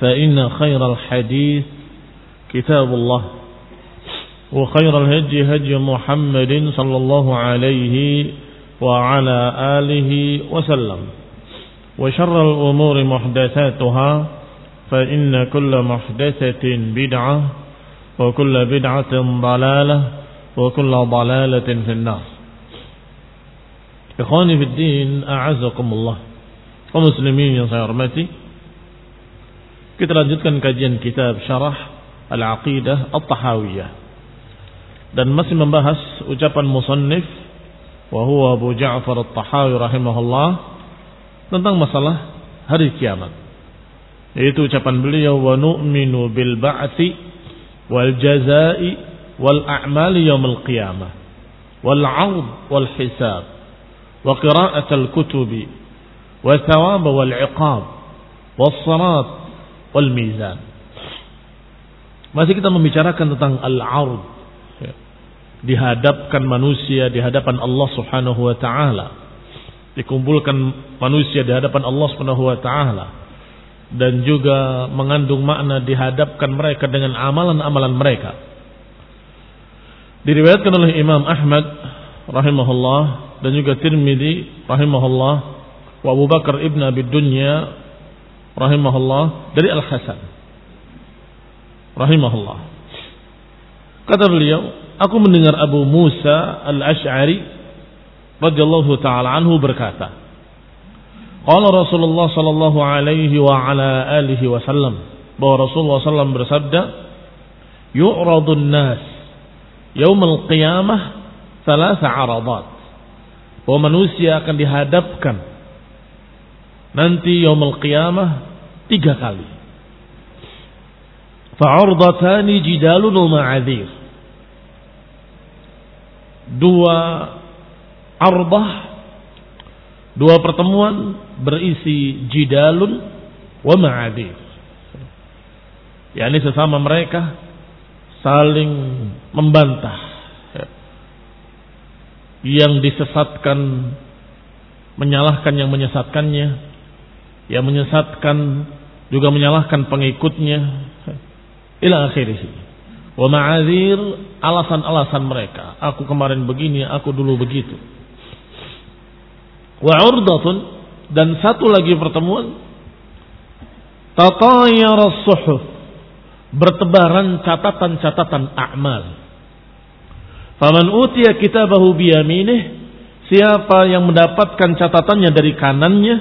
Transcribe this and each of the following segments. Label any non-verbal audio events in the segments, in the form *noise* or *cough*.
فإن خير الحديث كتاب الله وخير الهدي هدي محمد صلى الله عليه وعلى آله وسلم وشر الأمور محدثاتها فإن كل محدثة بدعة وكل بدعة ضلالة وكل ضلالة في النار. إخواني في الدين أعزكم الله ومسلمين saya hormati Kita lanjutkan kajian kitab Syarah Al-Aqidah At-Tahawiyah. Dan masih membahas ucapan musannif wa Abu Ja'far At-Tahawi rahimahullah tentang masalah hari kiamat. Yaitu ucapan beliau wa nu'minu bil ba'ti wal jazai wal a'mali yaumil qiyamah wal 'aud wal hisab wa qira'at al kutubi wa thawab wal 'iqab was salat wal mizan. Masih kita membicarakan tentang al-ard. Ya. Dihadapkan manusia di hadapan Allah Subhanahu wa taala. Dikumpulkan manusia di hadapan Allah Subhanahu wa taala dan juga mengandung makna dihadapkan mereka dengan amalan-amalan mereka. Diriwayatkan oleh Imam Ahmad rahimahullah dan juga Tirmidzi rahimahullah wa Abu Bakar ibn Abi Dunya rahimahullah dari Al Hasan rahimahullah kata beliau aku mendengar Abu Musa Al Ash'ari radhiyallahu taala anhu berkata Qala Rasulullah sallallahu alaihi wa ala alihi wasallam bahwa Rasulullah sallam bersabda yu'radun nas yaumul qiyamah thalatha aradat bahwa manusia akan dihadapkan nanti yaumul qiyamah tiga kali. Fa'urdatani jidalun ma'adhir. Dua arbah, dua pertemuan berisi jidalun wa ma'adhir. yakni sesama mereka saling membantah yang disesatkan menyalahkan yang menyesatkannya yang menyesatkan juga menyalahkan pengikutnya. Ila akhirih. Wa ma'adzir alasan-alasan mereka. Aku kemarin begini aku dulu begitu. Wa urdatun dan satu lagi pertemuan. Tatayara suhuf bertebaran catatan-catatan a'mal. Faman utiya kitabahu biyaminih siapa yang mendapatkan catatannya dari kanannya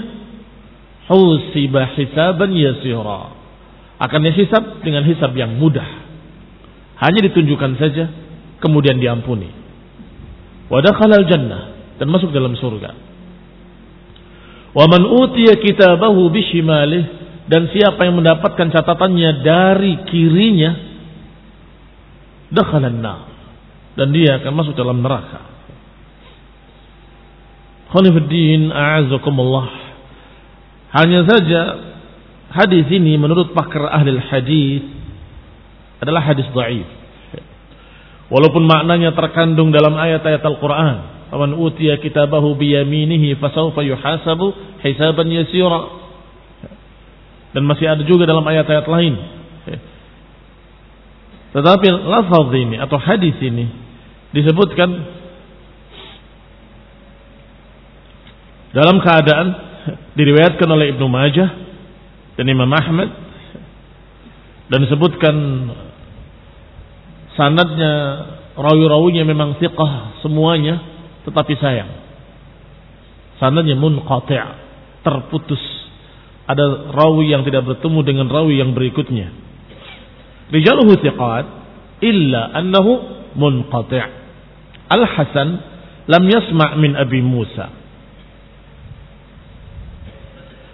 husiba hisaban yasira akan dihisab dengan hisab yang mudah hanya ditunjukkan saja kemudian diampuni. Wa dakhala jannah dan masuk dalam surga. Wa man utiya kitabahu bishimalih dan siapa yang mendapatkan catatannya dari kirinya dakhala nar dan dia akan masuk dalam neraka. Khonifuddin a'azakumullah. Hanya saja hadis ini menurut pakar ahli hadis adalah hadis dhaif. Walaupun maknanya terkandung dalam ayat-ayat Al-Qur'an. Faman utiya kitabahu biyaminihi fasawfa yuhasabu hisaban yasira. Dan masih ada juga dalam ayat-ayat lain. Tetapi lafaz ini atau hadis ini disebutkan dalam keadaan diriwayatkan oleh Ibnu Majah dan Imam Ahmad dan disebutkan sanadnya rawi-rawinya memang thiqah semuanya tetapi sayang. Sanadnya munqati' terputus. Ada rawi yang tidak bertemu dengan rawi yang berikutnya. Rijaluhu thiqat illa annahu munqati' al-hasan lam yasma' min abi Musa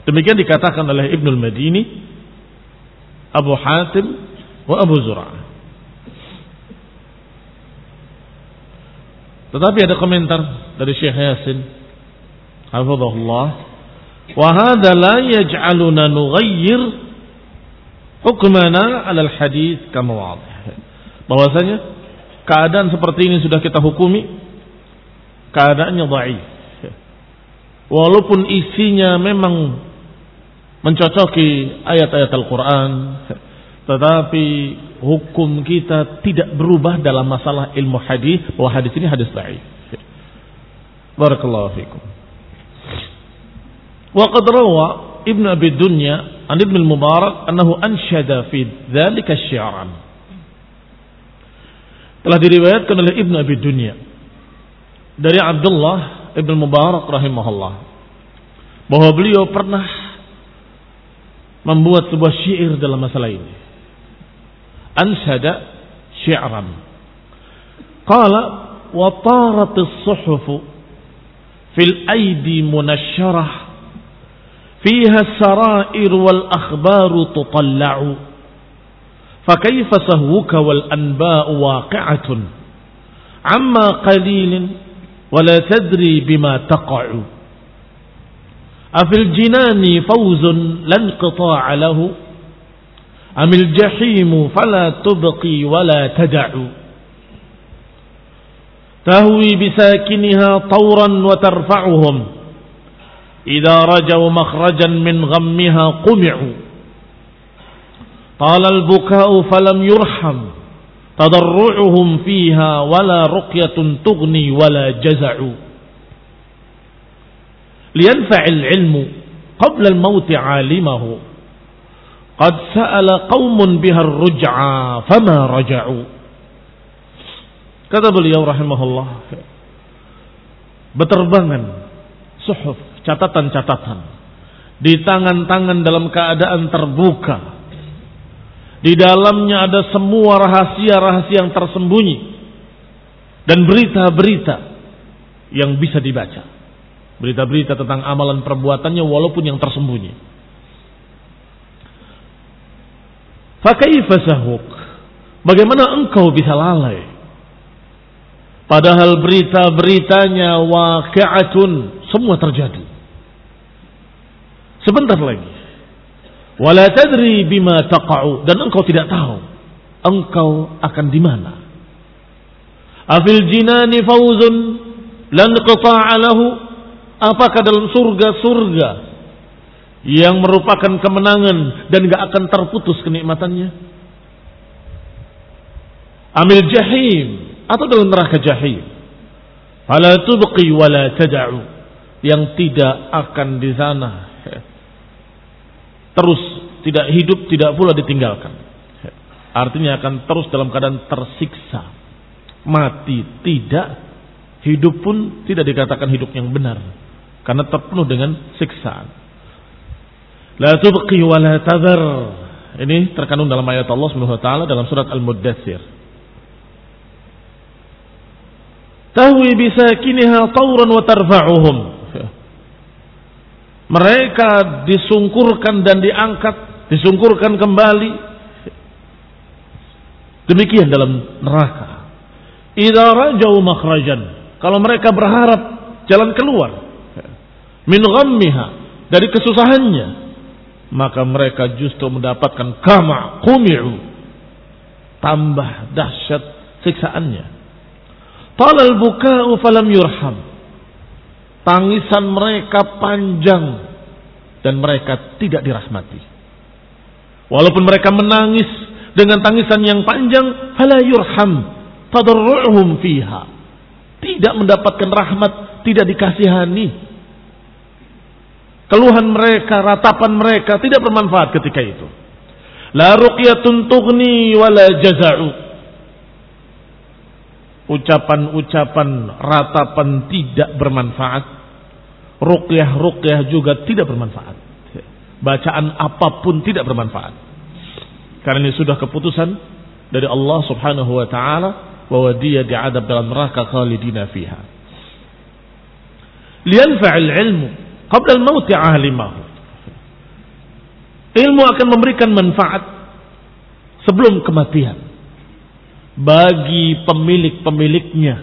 Demikian dikatakan oleh Ibnul Madini, Abu Hatim, wa Abu Zur'ah. Tetapi ada komentar dari Syekh Yasin, hafizahullah, wa hadha la yaj'aluna nughayyir hukmana 'ala al-hadis kama wadih. Bahwasanya keadaan seperti ini sudah kita hukumi keadaannya dhaif. Walaupun isinya memang mencocoki ayat-ayat Al-Quran, tetapi hukum kita tidak berubah dalam masalah ilmu hadis bahwa hadis ini hadis sahih. Barakallahu fikum. Wa qad rawa Ibn Abi Dunya an Ibn al-Mubarak annahu anshada fi dzalika syi'ran. Telah diriwayatkan oleh Ibn Abi Dunya dari Abdullah Ibn Mubarak rahimahullah bahwa beliau pernah membuat sebuah syair dalam masalah ini. Ansada syi'ran. Qala wa tarat as-suhuf fil aidi munashsharah فيها السرائر والأخبار تطلع فكيف سهوك والأنباء واقعة عما قليل ولا تدري بما تقع Afil jinani fawzun lan qita'a lahu Amil jahimu fala tubqi wala tada'u Tahwi bisakiniha tawran wa tarfa'uhum Idza rajau makhrajan min ghammiha qumi'u Tala al-buka'u falam yurham Tadarru'uhum fiha wala ruqyatun tughni wala jaza'u liyanfa'il ilmu qabla al-maut 'alimahu qad sa'ala qaumun biha ar-ruj'a fama raja'u kata beliau rahimahullah beterbangan suhuf catatan-catatan di tangan-tangan dalam keadaan terbuka. Di dalamnya ada semua rahasia-rahasia yang tersembunyi dan berita-berita yang bisa dibaca Berita-berita tentang amalan perbuatannya walaupun yang tersembunyi. Fakaifa sahuk? Bagaimana engkau bisa lalai? Padahal berita-beritanya waqi'atun semua terjadi. Sebentar lagi. Wala tadri bima taqa'u dan engkau tidak tahu engkau akan di mana. Afil jinani fawzun lan lahu Apakah dalam surga-surga yang merupakan kemenangan dan gak akan terputus kenikmatannya? Amil jahim atau dalam neraka jahim. Fala tubqi wala tada'u yang tidak akan di sana terus tidak hidup tidak pula ditinggalkan. Artinya akan terus dalam keadaan tersiksa. Mati tidak, hidup pun tidak dikatakan hidup yang benar karena terpenuh dengan siksaan. La tubqi wa la tadhar. Ini terkandung dalam ayat Allah Subhanahu wa taala dalam surat Al-Muddatsir. tahwi bisakiniha tawran wa tarfa'uhum. Mereka disungkurkan dan diangkat, disungkurkan kembali. Demikian dalam neraka. Idza rajau makhrajan. Kalau mereka berharap jalan keluar min ghammiha dari kesusahannya, maka mereka justru mendapatkan kama kumi'u tambah dahsyat siksaannya. Talal buka'u falam yurham. Tangisan mereka panjang dan mereka tidak dirahmati. Walaupun mereka menangis dengan tangisan yang panjang, fala yurham fiha. Tidak mendapatkan rahmat, tidak dikasihani Keluhan mereka, ratapan mereka tidak bermanfaat ketika itu. La ruqyatun tughni wala jaza'u. Ucapan-ucapan ratapan tidak bermanfaat. Ruqyah-ruqyah juga tidak bermanfaat. Bacaan apa pun tidak bermanfaat. Karena ini sudah keputusan dari Allah Subhanahu wa taala bahwa dia diadab dalam neraka khalidina fiha. Lianfa'il ilmu qabla al-mauti ahlimahu. Ilmu akan memberikan manfaat sebelum kematian. Bagi pemilik-pemiliknya,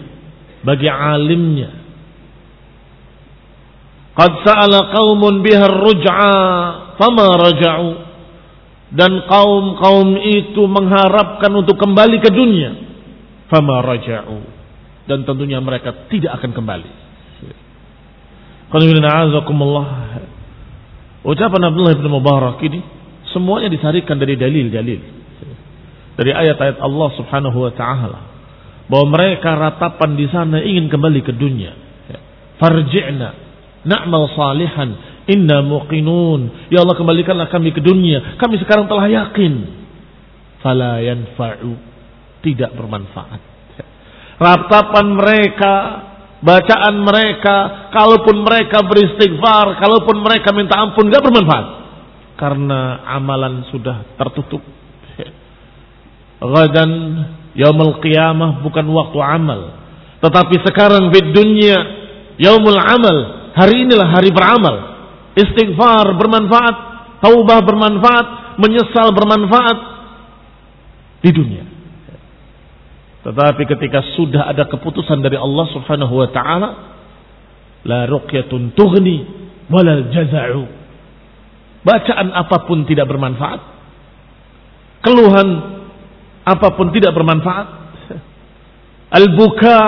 bagi alimnya. Qad sa'ala qaumun biha ruj'a fama raja'u. Dan kaum-kaum itu mengharapkan untuk kembali ke dunia. Fama raja'u. Dan tentunya mereka tidak akan kembali Ucapan Abdullah bin Mubarak ini semuanya disarikan dari dalil-dalil. Dari ayat-ayat Allah Subhanahu wa taala bahwa mereka ratapan di sana ingin kembali ke dunia. Farji'na na'mal salihan inna muqinun. Ya Allah kembalikanlah kami ke dunia. Kami sekarang telah yakin. Fala yanfa'u. Tidak bermanfaat. Ratapan mereka bacaan mereka, kalaupun mereka beristighfar, kalaupun mereka minta ampun, gak bermanfaat. Karena amalan sudah tertutup. *laughs* Gadan yaumul qiyamah bukan waktu amal. Tetapi sekarang di dunia yaumul amal. Hari inilah hari beramal. Istighfar bermanfaat, taubah bermanfaat, menyesal bermanfaat di dunia. Tetapi ketika sudah ada keputusan dari Allah Subhanahu wa taala, la ruqyatun tughni walal jaza'u. Bacaan apa pun tidak bermanfaat. Keluhan apa pun tidak bermanfaat. Al-buka,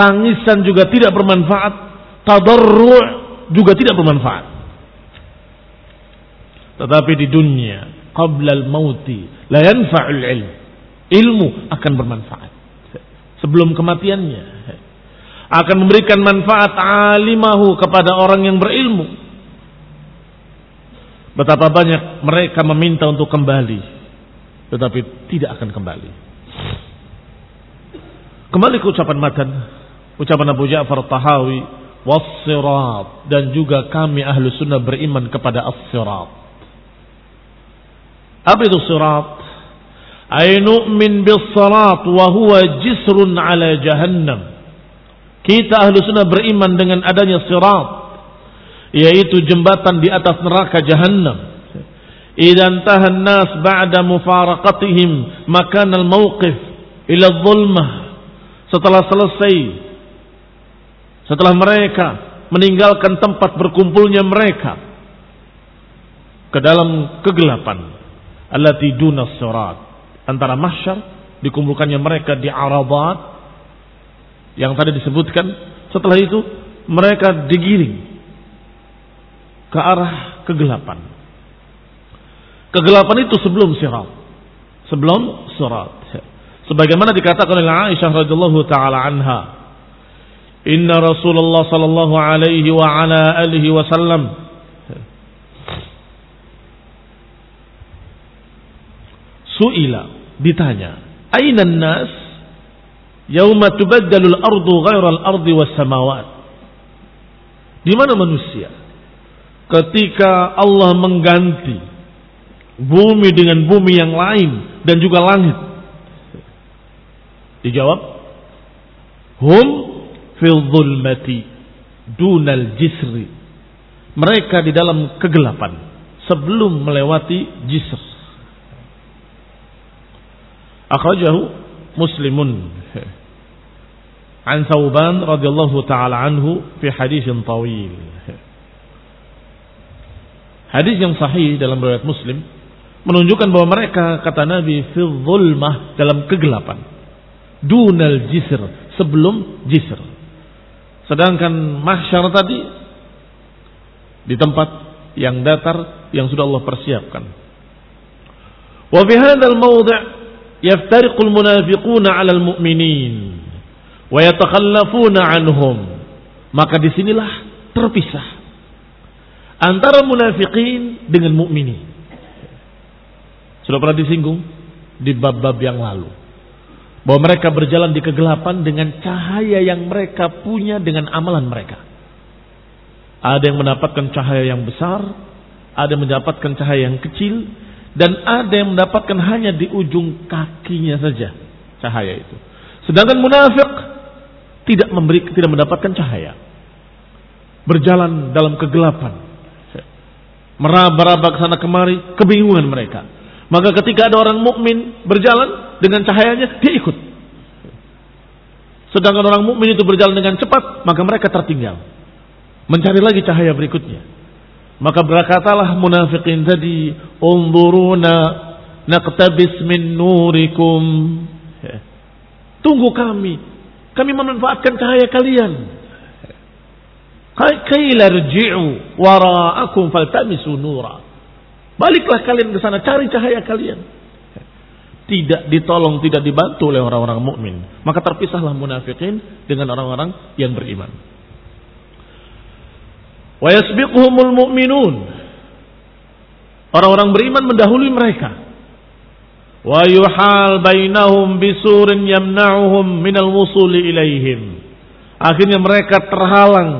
tangisan juga tidak bermanfaat. Tadarru' juga tidak bermanfaat. Tetapi di dunia, qabla al-mauti, la yanfa'ul ilm. Ilmu akan bermanfaat sebelum kematiannya akan memberikan manfaat alimahu kepada orang yang berilmu. Betapa banyak mereka meminta untuk kembali tetapi tidak akan kembali. Kembali ke ucapan matan ucapan Abu Ja'far Tahawi wassirat dan juga kami ahlu sunnah beriman kepada as-sirat. Apa itu sirat ay nu'min bis wa huwa jisrun ala jahannam. Kita ahlu sunnah beriman dengan adanya sirat yaitu jembatan di atas neraka jahannam. Idan tahan nas ba'da mufaraqatihim makan al mawqif ila dhulmah setelah selesai setelah mereka meninggalkan tempat berkumpulnya mereka ke dalam kegelapan. Allati dunas sirat antara mahsyar dikumpulkannya mereka di Arabat yang tadi disebutkan. Setelah itu mereka digiring ke arah kegelapan. Kegelapan itu sebelum sirat. Sebelum sirat. Sebagaimana dikatakan oleh Aisyah radhiyallahu taala anha Inna Rasulullah sallallahu alaihi wa ala alihi wasallam suila ditanya aina nas yauma tubaddalu al-ardu ghayra al-ardi was samawat di mana manusia ketika Allah mengganti bumi dengan bumi yang lain dan juga langit dijawab hum fil dhulmati dunal jisri. Mereka di dalam kegelapan sebelum melewati jisr. Akhrajahu Muslimun an Thauban radhiyallahu taala anhu fi hadis tawil. Hadis yang sahih dalam riwayat Muslim menunjukkan bahwa mereka kata Nabi fil zulmah dalam kegelapan. Dunal jisr sebelum jisr. Sedangkan mahsyar tadi di tempat yang datar yang sudah Allah persiapkan. Wa fi hadzal mawdi' yaftariqul munafiquna 'alal mu'minin wa yatakhallafuna 'anhum. Maka di sinilah terpisah antara munafikin dengan mukminin. Sudah pernah disinggung di bab-bab yang lalu. Bahwa mereka berjalan di kegelapan dengan cahaya yang mereka punya dengan amalan mereka. Ada yang mendapatkan cahaya yang besar, ada yang mendapatkan cahaya yang kecil, dan ada yang mendapatkan hanya di ujung kakinya saja cahaya itu. Sedangkan munafik tidak memberi tidak mendapatkan cahaya. Berjalan dalam kegelapan. Meraba-raba ke sana kemari, kebingungan mereka. Maka ketika ada orang mukmin berjalan dengan cahayanya, dia ikut. Sedangkan orang mukmin itu berjalan dengan cepat, maka mereka tertinggal. Mencari lagi cahaya berikutnya. Maka berkatalah munafikin tadi, "Unzuruna naqtabis min nurikum." Ya. Tunggu kami. Kami memanfaatkan cahaya kalian. Kaila rji'u wara'akum faltamisu nura. Baliklah kalian ke sana, cari cahaya kalian. Tidak ditolong, tidak dibantu oleh orang-orang mukmin. Maka terpisahlah munafikin dengan orang-orang yang beriman. Wa yasbiquhumul mu'minun. Orang-orang beriman mendahului mereka. Wa yuhal bainahum bisurin yamna'uhum minal wusuli ilaihim. Akhirnya mereka terhalang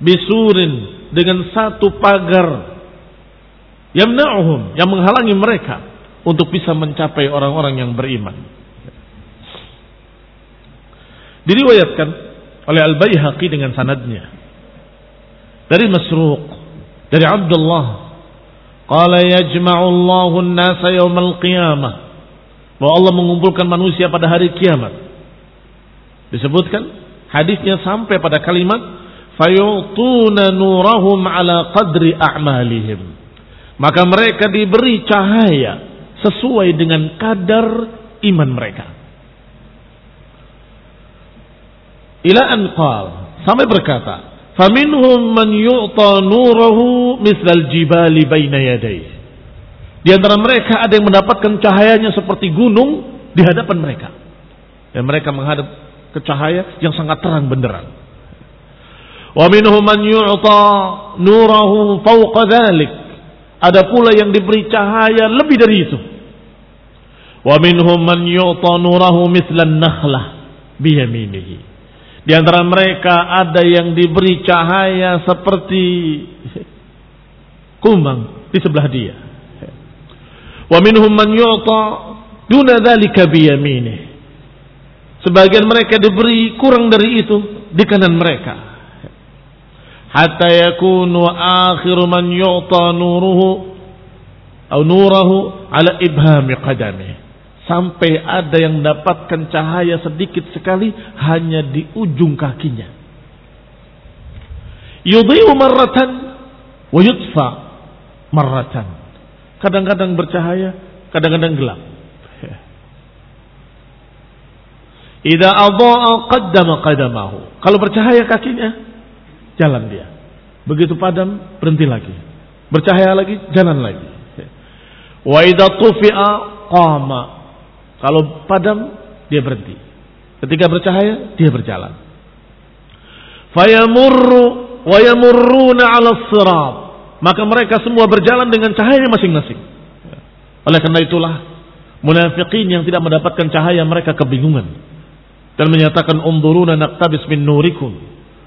bisurin dengan satu pagar yamna'uhum yang menghalangi mereka untuk bisa mencapai orang-orang yang beriman. Diriwayatkan oleh Al-Baihaqi dengan sanadnya dari Masruq dari Abdullah. Qala yajma'u Allahu an-nasa yaumal qiyamah. Bahwa Allah mengumpulkan manusia pada hari kiamat. Disebutkan hadisnya sampai pada kalimat fayutuna nurahum ala qadri a'malihim. Maka mereka diberi cahaya sesuai dengan kadar iman mereka. Ila anqal sampai berkata, "Faminhum man yu'ta nurahu misal jibali baina yadayhi." Di antara mereka ada yang mendapatkan cahayanya seperti gunung di hadapan mereka. Dan mereka menghadap ke cahaya yang sangat terang benderang. Wa minhum man yu'ta nurahu fawqa dhalik ada pula yang diberi cahaya lebih dari itu. Wa minhum man yu'ta nurahu mithlan nakhlah biyaminihi. Di antara mereka ada yang diberi cahaya seperti kumbang di sebelah dia. Wa minhum man yu'ta duna dzalika biyaminihi. Sebagian mereka diberi kurang dari itu di kanan mereka hatta yakunu akhiru man yu'ta nuruhu atau nurahu ala ibhami qadami sampai ada yang mendapatkan cahaya sedikit sekali hanya di ujung kakinya yudhi'u marratan wa yutfa marratan kadang-kadang bercahaya kadang-kadang gelap *laughs* Ida adha'a qaddama qadamahu. Kalau bercahaya kakinya, jalan dia. Begitu padam, berhenti lagi. Bercahaya lagi, jalan lagi. Wa idza tufi'a qama. Kalau padam, dia berhenti. Ketika bercahaya, dia berjalan. Fayamurru wa yamurruna 'ala sirat. Maka mereka semua berjalan dengan cahaya masing-masing. Oleh karena itulah munafikin yang tidak mendapatkan cahaya mereka kebingungan dan menyatakan unduruna naqtabis min nurikum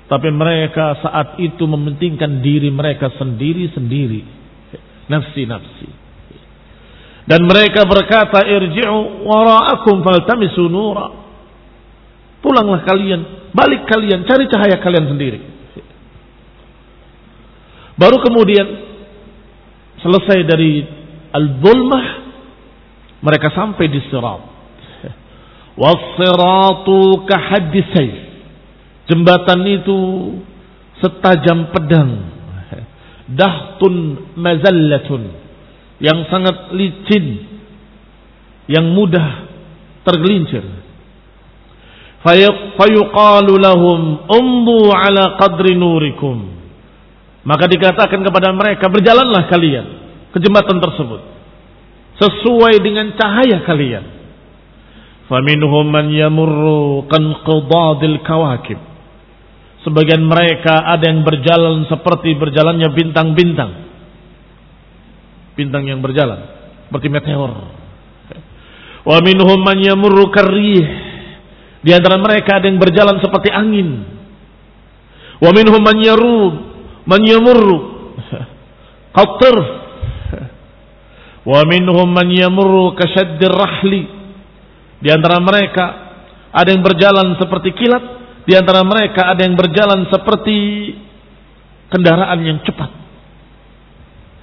tapi mereka saat itu mementingkan diri mereka sendiri-sendiri. Nafsi-nafsi. Dan mereka berkata, irji'u wara'akum faltamisu nura. Pulanglah kalian, Balik kalian, cari cahaya kalian sendiri. Baru kemudian selesai dari al-zulmah mereka sampai di sirat. Was-siratu kahadisai. Jembatan itu setajam pedang. Dahtun mazallatun. Yang sangat licin. Yang mudah tergelincir. Fayuqalu lahum ala qadri nurikum. Maka dikatakan kepada mereka, berjalanlah kalian ke jembatan tersebut. Sesuai dengan cahaya kalian. Faminhum man yamurru qadadil kawakib. Sebagian mereka ada yang berjalan seperti berjalannya bintang-bintang. Bintang yang berjalan seperti meteor. Wa minhum man yamurru. Di antara mereka ada yang berjalan seperti angin. Wa minhum man yarud man yamurru qatr. Wa minhum man yamurru kashaddir rahli. Di antara mereka ada yang berjalan seperti kilat di antara mereka ada yang berjalan seperti kendaraan yang cepat.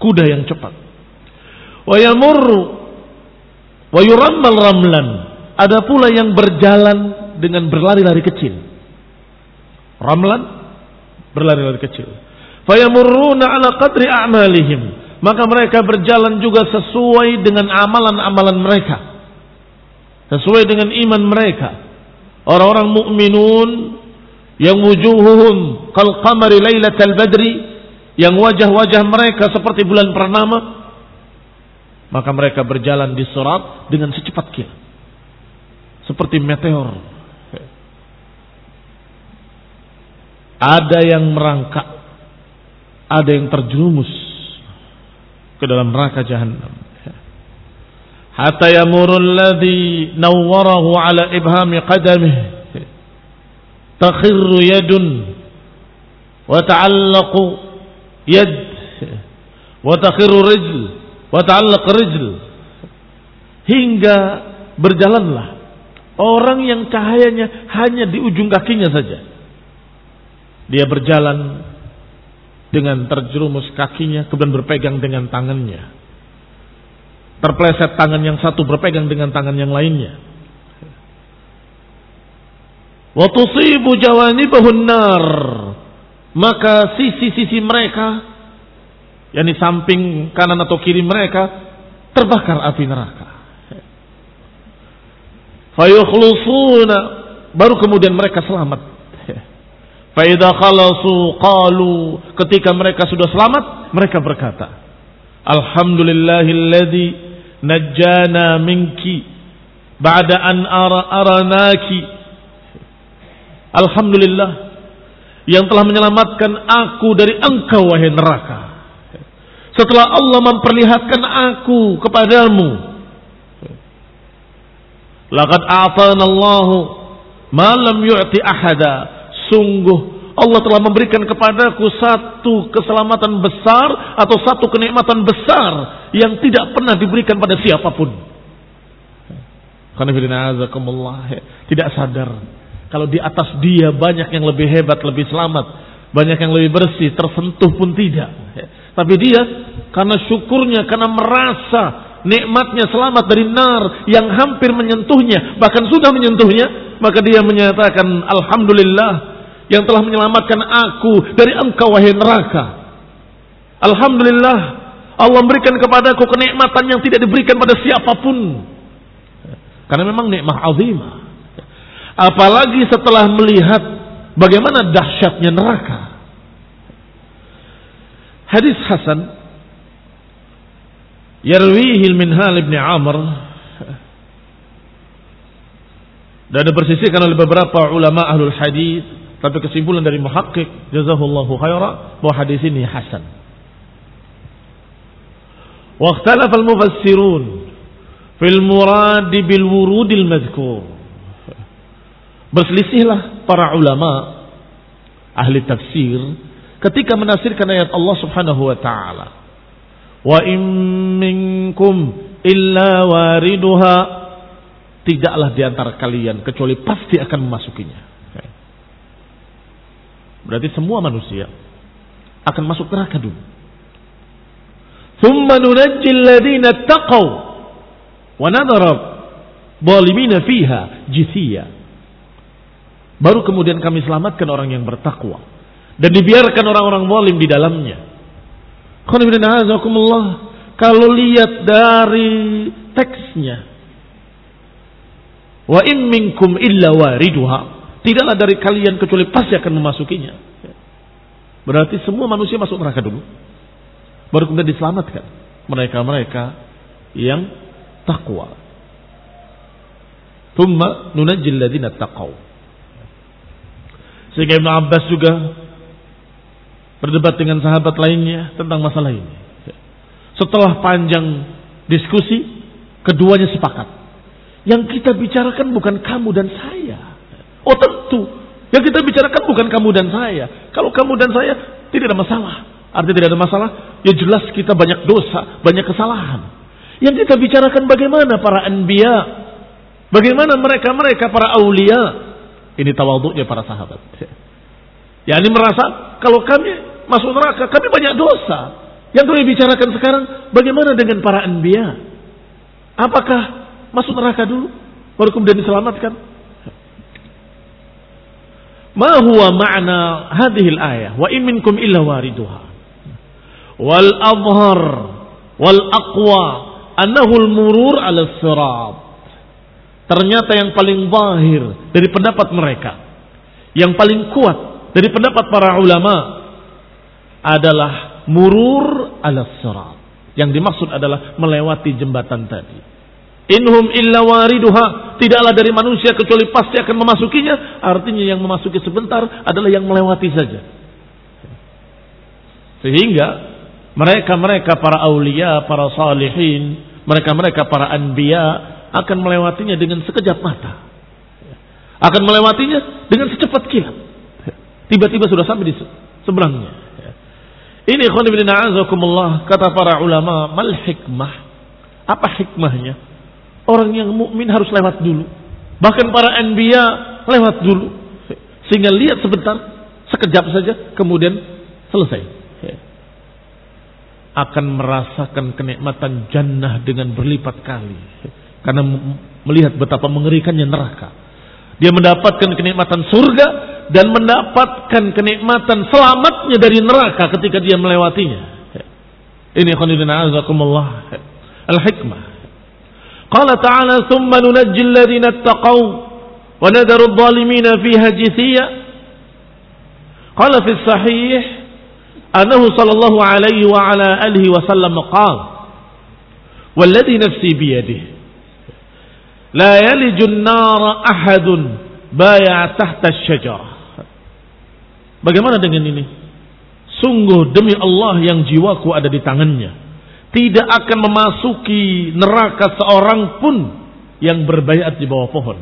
Kuda yang cepat. Wa yamurru wa yurammal ramlan. Ada pula yang berjalan dengan berlari-lari kecil. Ramlan berlari-lari kecil. Fayamurruna ala qadri a'malihim. Maka mereka berjalan juga sesuai dengan amalan-amalan mereka. Sesuai dengan iman mereka orang-orang mukminun yang wujuhuhum kal qamari lailatal badri yang wajah-wajah mereka seperti bulan purnama maka mereka berjalan di surat dengan secepat kilat seperti meteor. Ada yang merangkak. Ada yang terjerumus ke dalam neraka jahanam hatta yamuru alladhi nawwarahu ala ibhami qadamih takhirru yadun wa ta'allaqu yad wa takhirru rijl wa ta'allaq rijl hingga berjalanlah orang yang cahayanya hanya di ujung kakinya saja dia berjalan dengan terjerumus kakinya kemudian berpegang dengan tangannya Terpleset tangan yang satu berpegang dengan tangan yang lainnya. Wa tusibu jawanibahun nar. Maka sisi-sisi mereka yang di samping kanan atau kiri mereka terbakar api neraka. Fayukhlusuna baru kemudian mereka selamat. Faida khalasu qalu ketika mereka sudah selamat mereka berkata Alhamdulillahilladzi najjana minki ba'da an ara aranaki Alhamdulillah yang telah menyelamatkan aku dari engkau wahai neraka setelah Allah memperlihatkan aku kepadamu laqad a'tana Allah ma lam yu'ti ahada sungguh Allah telah memberikan kepadaku satu keselamatan besar atau satu kenikmatan besar yang tidak pernah diberikan pada siapa pun. Tidak sadar kalau di atas dia banyak yang lebih hebat, lebih selamat, banyak yang lebih bersih, tersentuh pun tidak. Tapi dia karena syukurnya, karena merasa nikmatnya selamat dari nar yang hampir menyentuhnya, bahkan sudah menyentuhnya, maka dia menyatakan alhamdulillah yang telah menyelamatkan aku dari engkau wahai neraka. Alhamdulillah Allah memberikan kepadaku kenikmatan yang tidak diberikan pada siapa pun. Karena memang nikmat azimah. Apalagi setelah melihat bagaimana dahsyatnya neraka. Hadis Hasan Yarwihi minhal ibn Amr dan dipersisihkan oleh beberapa ulama ahlul hadis tapi kesimpulan dari muhakkik jazahullahu khaira bahwa hadis ini hasan. Wa ikhtalafa al-mufassirun fil murad bil wurudil madhkur. Berselisihlah para ulama ahli tafsir ketika menafsirkan ayat Allah Subhanahu wa taala. Wa in minkum illa wariduha tidaklah di antara kalian kecuali pasti akan memasukinya. Berarti semua manusia akan masuk neraka dulu. Thumma nunajjil ladina taqaw wa nadhara zalimina fiha jithiya. Baru kemudian kami selamatkan orang yang bertakwa dan dibiarkan orang-orang zalim di dalamnya. Kalau lihat dari teksnya Wa in minkum illa wariduha Tidaklah dari kalian kecuali pasti akan memasukinya. Berarti semua manusia masuk neraka dulu. Baru kemudian diselamatkan. Mereka-mereka yang takwa. Thumma nunajjil ladina taqaw. Sehingga Ibn Abbas juga berdebat dengan sahabat lainnya tentang masalah ini. Setelah panjang diskusi, keduanya sepakat. Yang kita bicarakan bukan kamu dan saya Oh tentu. Yang kita bicarakan bukan kamu dan saya. Kalau kamu dan saya tidak ada masalah. Artinya tidak ada masalah. Ya jelas kita banyak dosa, banyak kesalahan. Yang kita bicarakan bagaimana para anbiya. Bagaimana mereka-mereka para aulia. Ini tawaduknya para sahabat. *laughs* Ya ini merasa kalau kami masuk neraka, kami banyak dosa. Yang kami bicarakan sekarang, bagaimana dengan para anbiya? Apakah masuk neraka dulu, baru kemudian diselamatkan? Ma huwa ma'na hadhihi al-ayah wa in minkum illa wariduha. Wal adhhar wal aqwa annahu al-murur 'ala sirat. Ternyata yang paling zahir dari pendapat mereka, yang paling kuat dari pendapat para ulama adalah murur 'ala sirat. Yang dimaksud adalah melewati jembatan tadi. Inhum illa wariduha. Tidaklah dari manusia kecuali pasti akan memasukinya. Artinya yang memasuki sebentar adalah yang melewati saja. Sehingga mereka-mereka para aulia, para salihin, mereka-mereka para anbiya akan melewatinya dengan sekejap mata. Akan melewatinya dengan secepat kilat. Tiba-tiba sudah sampai di seberangnya. Ini khonibina kata para ulama, mal hikmah. Apa hikmahnya? Orang yang mukmin harus lewat dulu. Bahkan para anbiya lewat dulu. Sehingga lihat sebentar, sekejap saja, kemudian selesai. Akan merasakan kenikmatan jannah dengan berlipat kali. Karena melihat betapa mengerikannya neraka. Dia mendapatkan kenikmatan surga dan mendapatkan kenikmatan selamatnya dari neraka ketika dia melewatinya. Ini khonidina azakumullah. Al-hikmah. قال تعالى ثم ننجي الذين اتقوا ونذر الظالمين فيها جثيا قال في الصحيح أنه صلى الله عليه وعلى آله وسلم قال والذي نفسي بيده La yalijun nara ahadun baya tahta syajarah. Bagaimana dengan ini? Sungguh demi Allah yang jiwaku ada di tangannya. Tidak akan memasuki neraka seorang pun yang berbayat di bawah pohon.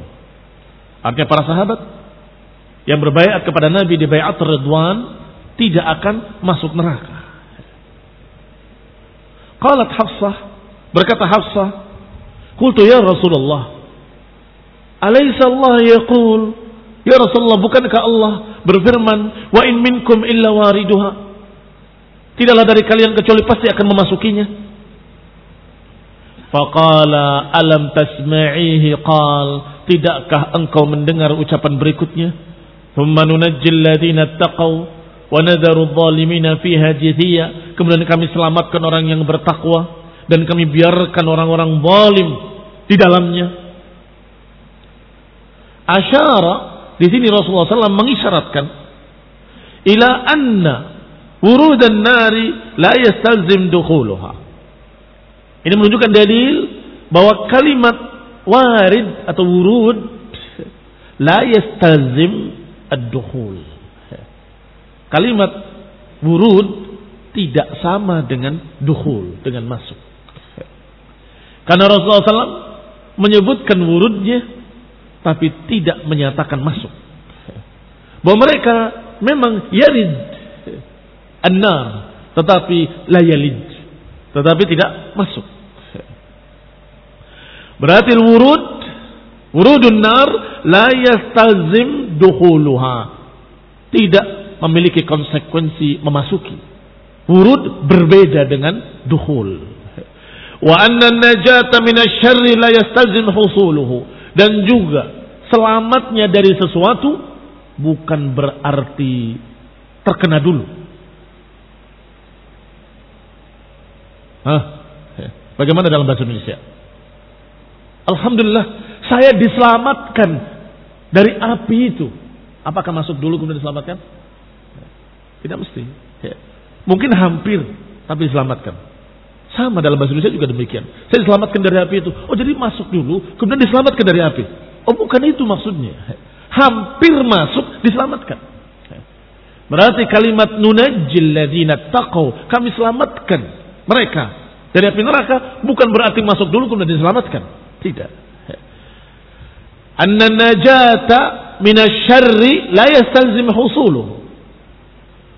Artinya para sahabat yang berbayat kepada Nabi di bayat Ridwan tidak akan masuk neraka. Qalat Hafsah, berkata Hafsah, "Qultu ya Rasulullah, alaysa Allah yaqul, ya Rasulullah, bukankah Allah berfirman, wa in minkum illa wariduha?" Tidaklah dari kalian kecuali pasti akan memasukinya. Faqala alam tasma'ihi? Qal tidakkah engkau mendengar ucapan berikutnya? Thumma nunajjil ladina taqaw wa nadharu dhalimina fiha jithiya kemudian kami selamatkan orang yang bertakwa dan kami biarkan orang-orang zalim di dalamnya asyara di sini Rasulullah SAW mengisyaratkan ila anna dan nari la yastalzim dukhuluha. Ini menunjukkan dalil bahwa kalimat warid atau wurud *laughs* la yastalzim ad-dukhul. Kalimat wurud tidak sama dengan dukhul, dengan masuk. Karena Rasulullah SAW menyebutkan wurudnya tapi tidak menyatakan masuk. Bahwa mereka memang yarid an-nar tetapi la yalid tetapi tidak masuk berarti wurud wurudun nar la yastazim dukhuluha tidak memiliki konsekuensi memasuki. Wurud berbeda dengan dukhul. Wa anna najata minasyarri la yastalzim husuluhu. Dan juga selamatnya dari sesuatu bukan berarti terkena dulu. Hah? Bagaimana dalam bahasa Indonesia? Alhamdulillah saya diselamatkan dari api itu. Apakah masuk dulu kemudian diselamatkan? Tidak mesti. Mungkin hampir tapi diselamatkan. Sama dalam bahasa Indonesia juga demikian. Saya diselamatkan dari api itu. Oh jadi masuk dulu, kemudian diselamatkan dari api. Oh bukan itu maksudnya. Hampir masuk, diselamatkan. Berarti kalimat nunajjil ladina taqaw. Kami selamatkan mereka dari api neraka. Bukan berarti masuk dulu kemudian diselamatkan. Tidak. Anna najata minasyarri la yastalzim husuluh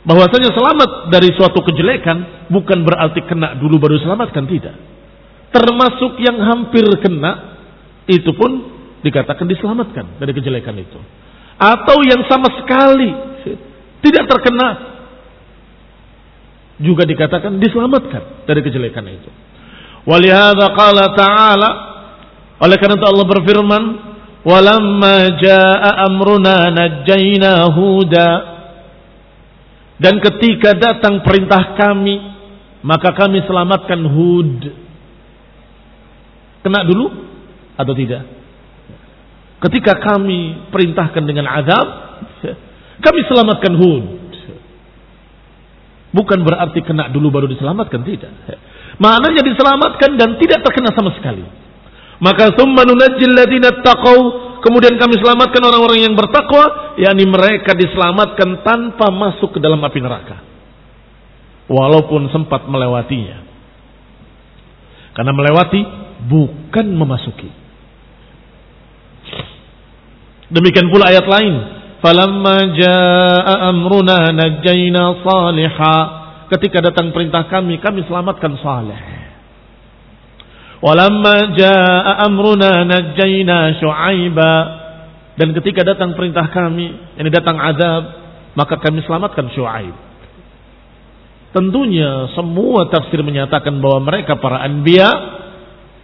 bahwasanya selamat dari suatu kejelekan bukan berarti kena dulu baru selamatkan tidak. Termasuk yang hampir kena itu pun dikatakan diselamatkan dari kejelekan itu. Atau yang sama sekali tidak terkena juga dikatakan diselamatkan dari kejelekan itu. Walihada qala ta'ala oleh karena itu Allah berfirman, "Walamma jaa amruna najjayna huda" Dan ketika datang perintah kami, maka kami selamatkan Hud. Kena dulu atau tidak? Ketika kami perintahkan dengan azab, kami selamatkan Hud. Bukan berarti kena dulu baru diselamatkan, tidak. Maknanya diselamatkan dan tidak terkena sama sekali. Maka summa nunajjil ladina taqaw Kemudian kami selamatkan orang-orang yang bertakwa, yakni mereka diselamatkan tanpa masuk ke dalam api neraka. Walaupun sempat melewatinya. Karena melewati bukan memasuki. Demikian pula ayat lain. Falamma jaa amruna najjayna saliha. Ketika datang perintah kami, kami selamatkan saleh. Walamma jaa amruna najjayna syu'aiba dan ketika datang perintah kami, ini datang azab, maka kami selamatkan Syuaib. Tentunya semua tafsir menyatakan bahwa mereka para anbiya,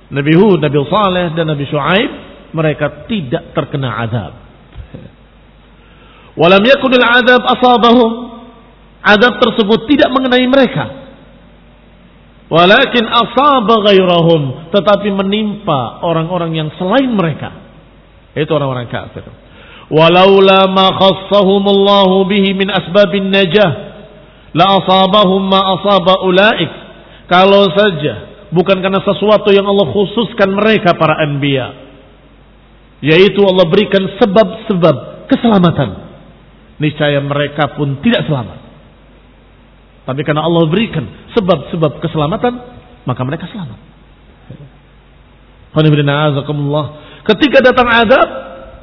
Nabi Hud, Nabi Saleh dan Nabi Syuaib, mereka tidak terkena azab. Walam yakunil azab asabahum. Azab tersebut tidak mengenai mereka. Walakin asaba ghairahum. Tetapi menimpa orang-orang yang selain mereka. Itu orang-orang kafir. Walaula ma khassahumullahu bihi min asbabin najah. La asabahum ma asaba ulaik. Kalau saja bukan karena sesuatu yang Allah khususkan mereka para anbiya. Yaitu Allah berikan sebab-sebab keselamatan. Niscaya mereka pun tidak selamat. Tapi karena Allah berikan sebab-sebab keselamatan, maka mereka selamat. Ketika datang azab,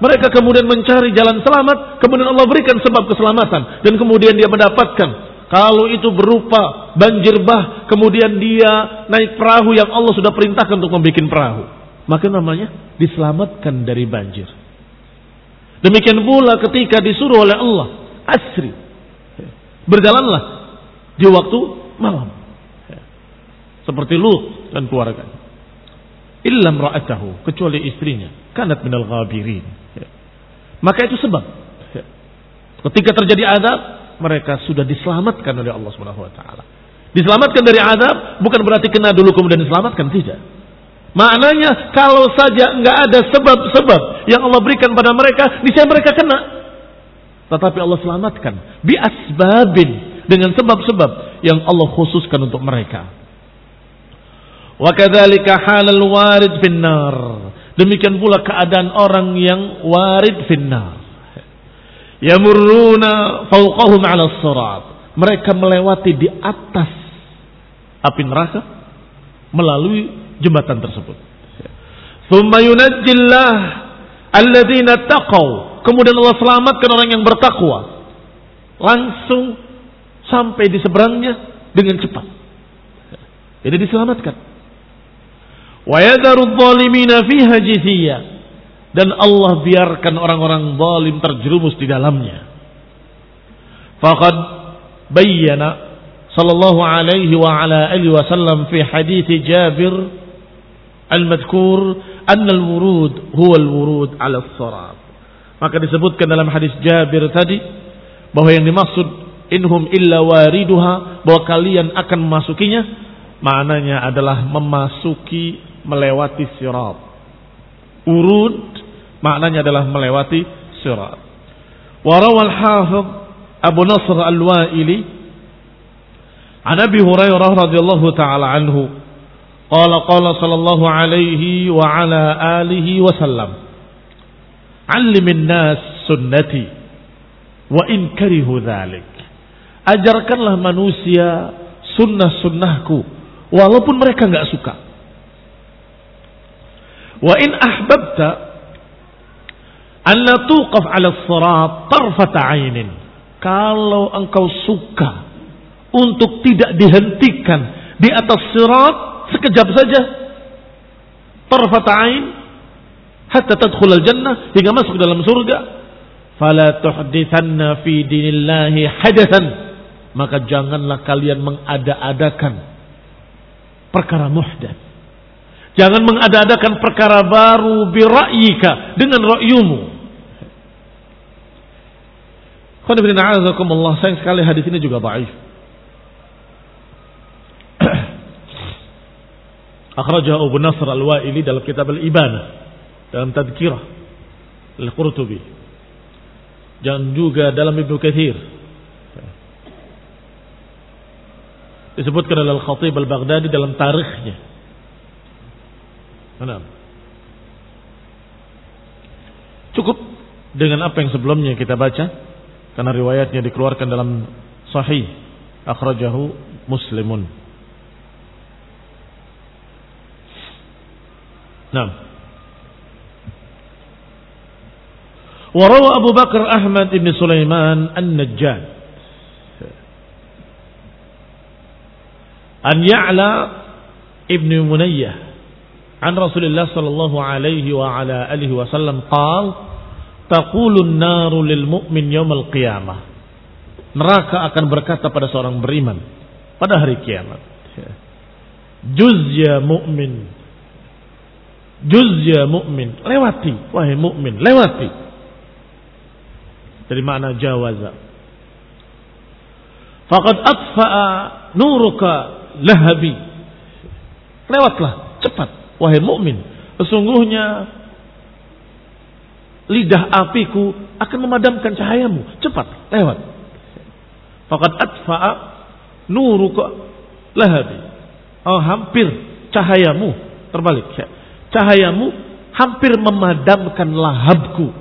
mereka kemudian mencari jalan selamat, kemudian Allah berikan sebab keselamatan dan kemudian dia mendapatkan kalau itu berupa banjir bah, kemudian dia naik perahu yang Allah sudah perintahkan untuk membuat perahu. Maka namanya diselamatkan dari banjir. Demikian pula ketika disuruh oleh Allah, asri. Berjalanlah di waktu malam. Seperti Lut dan keluarganya. Illam ra'atahu, kecuali istrinya. Kanat minal ghabirin. Maka itu sebab. Ketika terjadi azab, mereka sudah diselamatkan oleh Allah Subhanahu wa taala. Diselamatkan dari azab bukan berarti kena dulu kemudian diselamatkan, tidak. Maknanya kalau saja nggak ada sebab-sebab yang Allah berikan pada mereka, niscaya mereka kena. Tetapi Allah selamatkan bi asbabin dengan sebab-sebab yang Allah khususkan untuk mereka. Wa kadzalika halal warid finnar. Demikian pula keadaan orang yang warid finnar. Yamurruna fawqahum 'ala sirat. Mereka melewati di atas api neraka melalui jembatan tersebut. Thumma yunajjillah alladzina taqaw. Kemudian Allah selamatkan orang yang bertakwa. Langsung sampai di seberangnya dengan cepat. Jadi diselamatkan. Wa. Dan Allah biarkan orang-orang zalim terjerumus di dalamnya. faqad bayyana sallallahu alaihi wa ala alihi wasallam fi hadits Jabir al-madhkur anna al-wurud huwa al-wurud ala as-sarat maka disebutkan dalam hadis Jabir tadi bahwa yang dimaksud inhum illa wariduha bahwa kalian akan memasukinya. Maknanya adalah memasuki melewati sirat. Urud maknanya adalah melewati sirat. Warawal hafidh Abu Nasr al-Wa'ili an Abi Hurairah radhiyallahu taala anhu qala qala sallallahu alaihi wa ala alihi wa sallam Allimin nas sunnati wa in karihu dhalik. Ajarkanlah manusia sunnah-sunnahku walaupun mereka nggak suka. Wa in ahbabta la tuqaf 'ala as-sirat tarfata 'ainin. Kalau engkau suka untuk tidak dihentikan di atas sirat sekejap saja tarfata 'ain hatta tadkhulal jannah hingga masuk dalam surga fala tuhdithanna fi dinillahi hadathan maka janganlah kalian mengada-adakan perkara muhdats jangan mengada-adakan perkara baru bira'yika dengan ra'yumu. Allah sayang sekali hadis ini juga baik. *clears throat* Akhrajahu Abu Nasr Al-Wa'ili dalam kitab Al-Ibanah dalam tadkirah Al-Qurtubi. Dan juga dalam Ibnu Katsir disebutkan oleh Al-Khatib Al-Baghdadi dalam tarikhnya Mana? Cukup dengan apa yang sebelumnya kita baca karena riwayatnya dikeluarkan dalam sahih akhrajahu Muslimun. Nah, وروى أبو بكر أحمد بن سليمان النجاد An Ya'la ibnu Munayyah An Rasulullah sallallahu alaihi wa ala alihi wasallam qal Taqulun naru lil mu'min yawmal qiyamah Neraka akan berkata pada seorang beriman pada hari kiamat. Juzya mu'min. Juzya mu'min. Lewati. Wahai mu'min. Lewati. Dari makna jawaza. Faqad atfa'a nuruka lahabi. Lewatlah cepat wahai mukmin. Sesungguhnya lidah apiku akan memadamkan cahayamu. Cepat, lewat. Faqad atfa'a nuruka lahabi. Oh, hampir cahayamu terbalik. Cahayamu hampir memadamkan lahabku,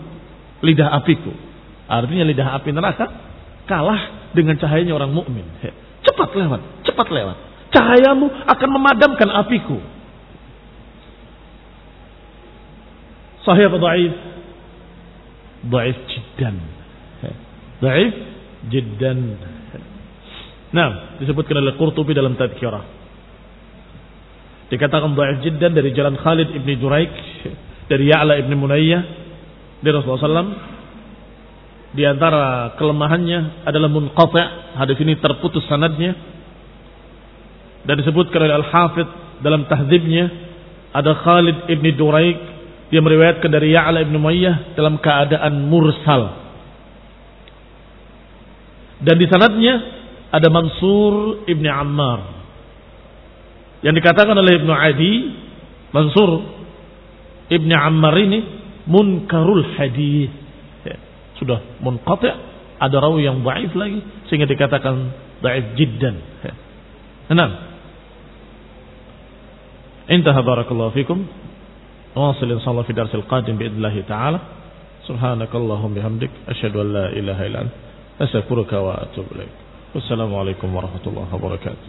lidah apiku. Artinya lidah api neraka kalah dengan cahayanya orang mukmin. Cepat lewat, cepat lewat. Cahayamu akan memadamkan apiku. Sahih atau dhaif? Dhaif jiddan. Dhaif jiddan. Nah, disebutkan oleh Qurtubi dalam tadkirah. Dikatakan dhaif jiddan dari jalan Khalid ibn Juraik dari Ya'la ibn Munayyah dari Rasulullah SAW di antara kelemahannya adalah munqati'. Hadis ini terputus sanadnya. Dan disebutkan oleh Al-Hafidh dalam tahdzibnya ada Khalid ibn Duraik dia meriwayatkan dari Ya'la ibn Mayyah dalam keadaan mursal. Dan di sanadnya ada Mansur ibn Ammar. Yang dikatakan oleh Ibnu Adi, Mansur ibn Ammar ini munkarul hadis sudah munqati' ada rawi yang dhaif lagi sehingga dikatakan dhaif jiddan. Enam. Intaha barakallahu fikum. واصل إن شاء الله في درس القادم بإذن الله تعالى. سبحانك اللهم بحمدك أشهد أن لا إله إلا أنت أستغفرك وأتوب إليك. والسلام عليكم ورحمة الله وبركاته.